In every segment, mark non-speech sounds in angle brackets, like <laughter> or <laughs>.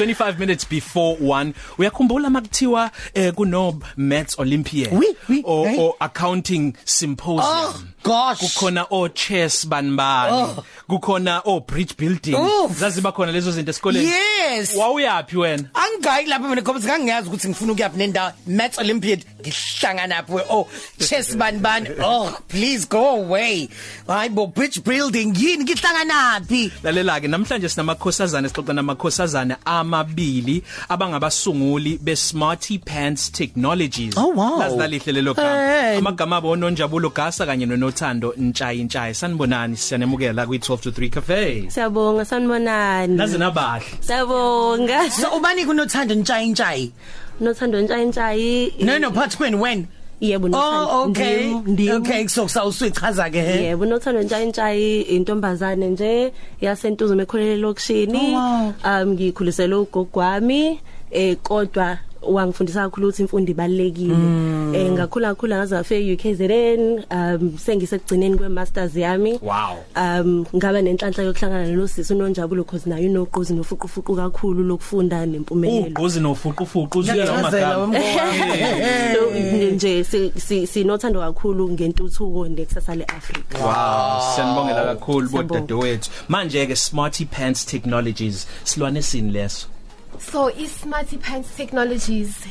25 minutes before 1 uyakhumbula makuthiwa eh, kuno maths olympiad Oui, oui, or, hey. or accounting symposium Oh gosh. kukhona o chess banibani Oh. kukhona o bridge building. Zaziba khona lezo zinto esikoleni. Yes. Wawuyapi wena? Angayi lapha mina ngoba singangiyazi ukuthi ngifuna ukuyapi nendawo. Maths olympiad ngihlangana napho oh chess bani bani? Oh please go away. Hayibo bridge building yini? Ngihlangana naphi lalela ke namhlanje sinamakhosazana sixoxa namakhosazana amabili abangabasunguli be Smarty Pants Technologies. Oh, wow. lazalihle lelo gama. Amagama abo nonjabulo gasa kanye nonothando ntshayi ntshayi. Sanibonani siyanemukela kwi12 1223 cafe. Siyabonga sanibonani Nazi nabahle. Siyabonga. So ubani kunothando ntshayi ntshayi Nothando ntshayi ntshayi No no but when when? Yebo oh, nothando. Oh okay. Ndim, okay so sawusichaza ke he? Yebo nothando ntshayi ntshayi intombazane nje yasentuzo mekholele lokushini um oh, ah, ngikhulisele ugogwami eh kodwa wangifundisa kakhulu ukuthi imfundo ibalekile eh ngakhula kakhulu ngaze ngafika UKZN um sengisekugcineni kwe masters yami Wow. um ngaba nenhlanhla yokuhlangana nosisi unonjabulo because nayo inoqozi nofuqufuqu kakhulu lokufunda nempumelelo ugqozi nofuqufuqu uzwela Ngiyachazela amagama wembowa. No, <laughs> nje si- si- sinothando kakhulu ngentuthuko nekusasa leAfrika. Wow, siyanibongela kakhulu Siyabonga. bodadewethu. Manje ke Smarty Pants Technologies silwane sini leso? So iSmarty Pants Technologies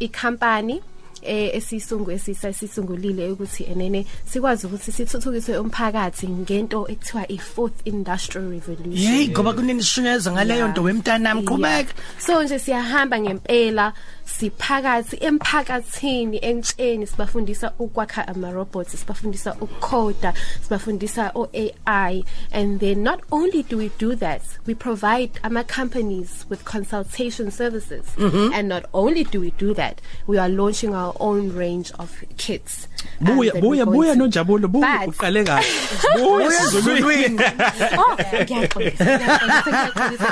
ikhampani esisungu esisayisungulile ukuthi enene sikwazi ukuthi sithuthukise umphakathi ngento ekuthiwa iFourth Industrial Revolution. Yey ngoba kunenishunyeza ngaleyo nto wemntanami qhubeka Yeah. So nje siyahamba ngempela siphakathi emphakathini entsheni sibafundisa ukwakha ama robots sibafundisa ukucoda sibafundisa o AI and then not only do we do that we provide ama companies with consultation services mm -hmm. and not only do we do that we are launching our own range of kits Buya buya buya nonjabulo buya uqale kahle. <laughs> Buya sizulwini. <laughs> Oh, ngiyaxolisa,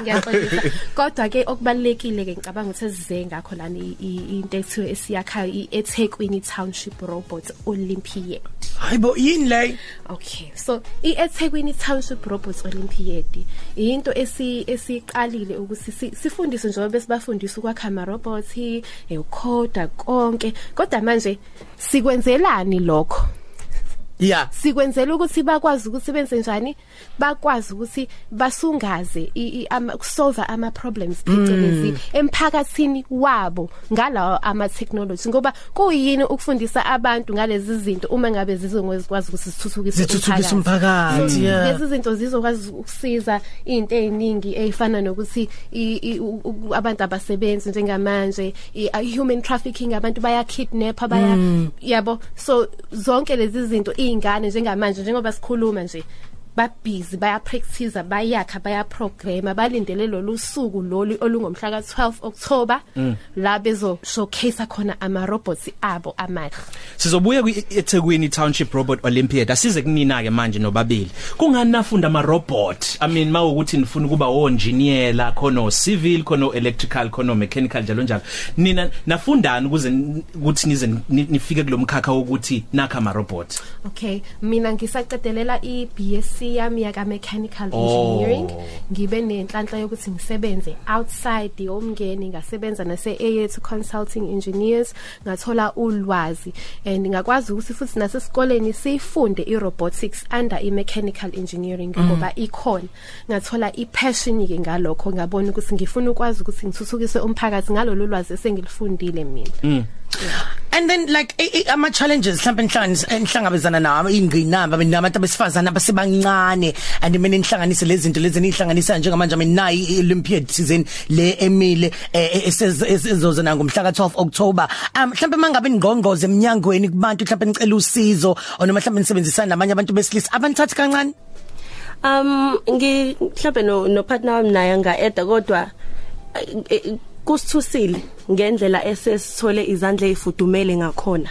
ngiyaxolisa. Kodwa ke okubalekile ke ngicabanga ukuthi size ngakho lana into ethiwe esiyakhayo iEthekwini Township Robots Olympiad. hayibo yini le Okay. So iEthekwini Township Robots Olympiad into esi esiqalile ukuthi si- sifundise njengoba besibafundisa ukwakha ama robots, ukhoda konke. Kodwa manje sikwenzelani lokho? Yeah sikwenzela ukuthi bakwazi ukusebenza njani? Bakwazi ukuthi basungaze i- i- ama solve ama problems phecelezi emphakathini wabo ngalawo ama technology ngoba kuyini ukufundisa abantu ngalezi zinto uma ngabe zizongezikwazi ukuthi sithuthukise Zithuthukise umphakathi, So, yeah. lezi zinto zizokwazi ukusiza into eziningi ezifana nokuthi i- i- u- u- abantu abasebenzi njengamanje i- a- human trafficking abantu baya kidnap baya yabo so zonke lezi zinto izingane njengamanje njengoba sikhuluma nje. Ba busy baya practice bayakha baya program balindele lolu suku lolu olungomhla ka12 October la bezo showcase khona ama robots abo amahle Sizobuya kwiEthekwini Township Robot Olympiad. Asize kunina ke manje nobabili. Kungani nafunda ama robot? I mean mawukuthi nifuna kuba o engineer khona civil khona electrical khona mechanical njalo njalo. Nina nafundani ukuze n- ukuthi nize ni- nifike kulomkhakha wokuthi nakha ama robot. Okay, mina ngisaqedelela iBSc yami yaka mechanical Oh. engineering. Ngibe nenhlanhla yokuthi ngisebenze outside yomngeni ngasebenza nase AET Consulting Engineers ngathola ulwazi and ngakwazi ukuthi futhi nasesikoleni sifunde irobotics under imechanical engineering ngoba ikhona. Ngathola ipassion ke ngalokho ngabona ukuthi ngifuna ukwazi ukuthi ngithuthukise umphakathi ngalolu lwazi esengilifundile mina. And then like ama challenges mhlawumbe enhlanganisa enhlangabezana nawo ingqinamba mina nabantu abesifazana abasebancane and mina inhlanganise lezi zinto lezi nihlanganisa njengamanje mina nayi i-Olympiad season le emile eh, esez- esizozana ngomhla ka12 October. Um mhlawumbe mangabe ingqongqoze eminyangweni kubantu mhlawumbe nicela usizo noma mhlawumbe nisebenzisana namanye abantu besilisa abanithathi kancane? Um ngi mhlawumbe no partner wami naye nga eda kodwa kusithusile ngendlela esesithole izandla ezifudumele ngakhona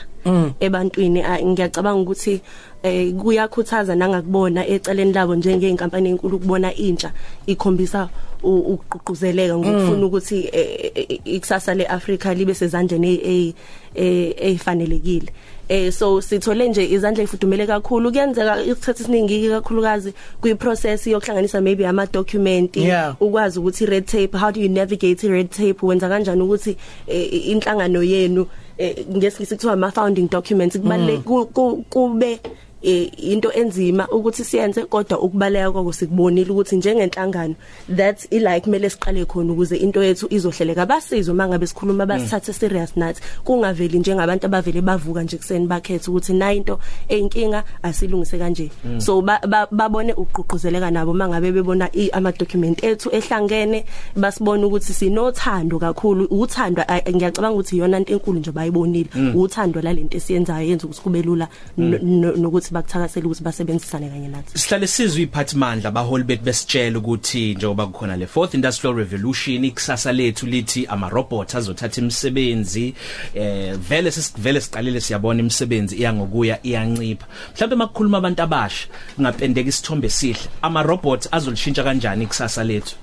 ebantwini. Ah, ngiyacabanga ukuthi eh kuyakhuthaza nangakubona eceleni labo njengeenkampani enkulu ukubona intsha ikhombisa u- ukuqhuquzeleka ngokufuna ukuthi eh, eh, ikusasa leAfrika libe sezandleni e- e- ezifanelekile eh so sithole nje izandla ezifudumele kakhulu. Kuyenzeka isikhathi esiningi kakhulukazi kwi process yokuhlanganisa maybe ama document Yeah. ukwazi ukuthi red tape how do you navigate red tape? Wenza kanjani ukuthi eh, inhlangano yenu eh, ngesilisi kuthiwa ama founding documents kubaleke ku- ku- kube eh, into enzima ukuthi siyenze kodwa ukubaleka kwako sikubonile ukuthi njengenhlangano that ilike kumele siqale khona ukuze into yethu izohleleka. Basizo mangabe sikhuluma basithathe serious nathi kungaveli njengabantu abavele bavuka nje kuseni bakhetha ukuthi na into eyinkinga asilungise kanje. So ba- ba- babone uqhuquzeleka nabo mangabe bebona ama document ethu ehlangene basibona ukuthi sinothando kakhulu. Uthando ngiyacabanga ukuthi iyona into enkulu nje bayibonile uthando lalento esiyenzayo yenza ukuthi kube lula no- no- nokuthi bakuthakasele ukuthi basebenzisane kanye nathi sihlale sizwe iphathimandla abaholi bethu besitshela ukuthi njengoba kukhona le fourth industrial revolution ikusasa lethu lithi ama robot azothatha imisebenzi eh vele sesivele siqalile siyabona imisebenzi iya ngokuya iyancipha mhlawumbe makukhuluma abantu abasha ngapendeka isithombe sihle ama robot azolishintsha kanjani ikusasa lethu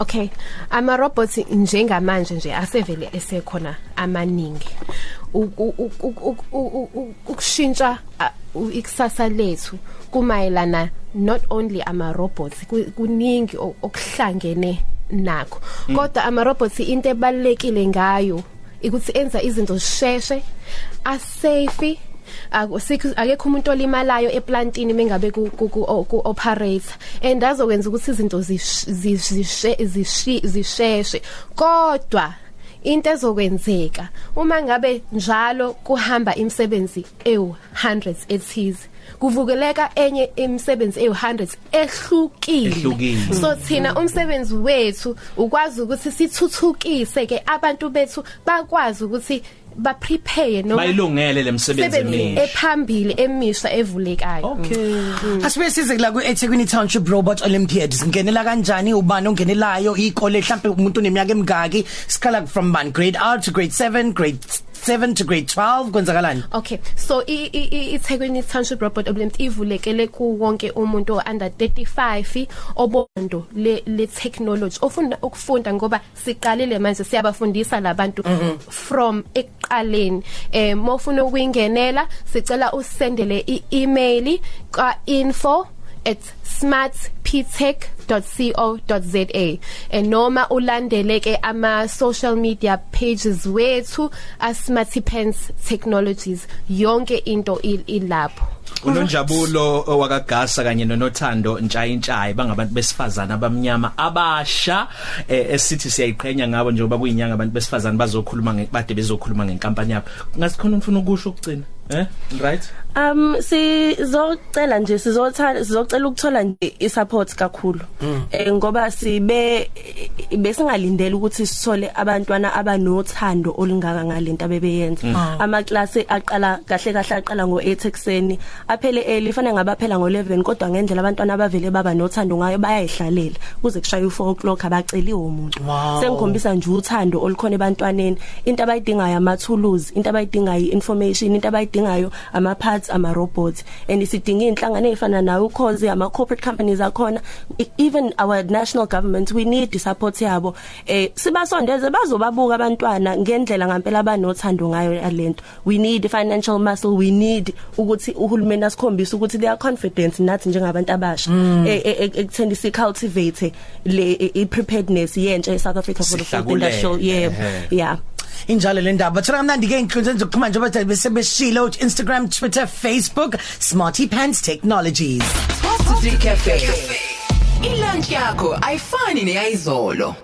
Okay. Ama robots njengamanje nje asevele esekhona amaningi. Ukushintsha ikusasa lethu kumayelana not only ama robots ku- kuningi okuhlangene nakho. Kodwa ama robots into ebalekile ngayo ukuthi enza izinto zisheshe, asafe akekho umuntu olimalayo eplantini mengabe ku operator and azokwenza ukuthi izinto zish- zish- zishe zishi- zisheshe kodwa into ezokwenzeka uma ngabe njalo kuhamba imisebenzi ewu hundreds ethize kuvukeleka enye imisebenzi ewu hundreds ehlukile Ehlukile. so thina umsebenzi wethu ukwazi ukuthi sithuthukise ke abantu bethu bakwazi ukuthi ba prepare noma bayilungele lemisebenzi sebenzi emisha. ephambili emisha evulekayo. Okay. Asibe size kula ku eThekwini Township Robot Olympiads ngenela kanjani ubani ongenelayo? Ikole mhlawumbe umuntu oneminyaka emingaki sikhala from one grade R to grade 7 grade 7 to grade 12 kwenzakalani? Okay so iThekwini Township Robot Olympiad ivulekele ku wonke umuntu under 35 obondo le le technology ofunda ukufunda ngoba siqalile manje siyabafundisa labantu from eqaleni eh mofuna ukuyingenela sicela usendele i-email ka info at smartptech.co.za enoma ulandele ke ama social media pages wethu asmartipens technologies. Yonke into il- ilapho. Unonjabulo wakagasa kanye nonothando ntshayintshayi bangabantu besifazana abamnyama abasha eh, esithi siyayiqhenya ngabo njengoba kuyinyanga abantu besifazana bazokhuluma nge- bade bezokhuluma ngenkampani yabo. Ngasikhona ufuna ukusho ukucina eh? Right? Um sizocela nje sizothanda sizocela ukuthola nje isupport kakhulu. Eh ngoba sibe besingalindele ukuthi sithole abantwana abanothando olungaka ngalento abebeyenza. Ama class aqala kahle kahle aqala ngo8 ekseni aphele early fanele ngabaphela ngo11 kodwa ngendlela abantwana abavele baba nothando ngayo bayayihlalela kuze kushaye u4 o'clock abaceliwe umuntu. Sengikhombisa nje uthando olukhona ebantwaneni into abayidingayo ama tools into abayidingayo information into abayidingayo ama parts ama robots and isidinga inhlangano ezifana nawe ukhozi ama corporate companies akhona. E- even our national government we need support yabo. Eh sibasondeze bazobabuka abantwana ngendlela ngempela abanothando ngayo yalento. We need financial muscle we need ukuthi uhulumeni asikhombise ukuthi they are confident nathi njengabantu abasha. Eh, eh, eh, ekutheni si cultivate le preparedness yentsha eSouth Africa for the Sihlakulele. industrial yeah yeah. Injalo le ndaba thola mnandi ke inkundla zokuxhumana njengoba besebeshilo Instagram Twitter Facebook Smarty Pants Technologies Positive Cafe. Ilunch yakho ayifani neyizolo.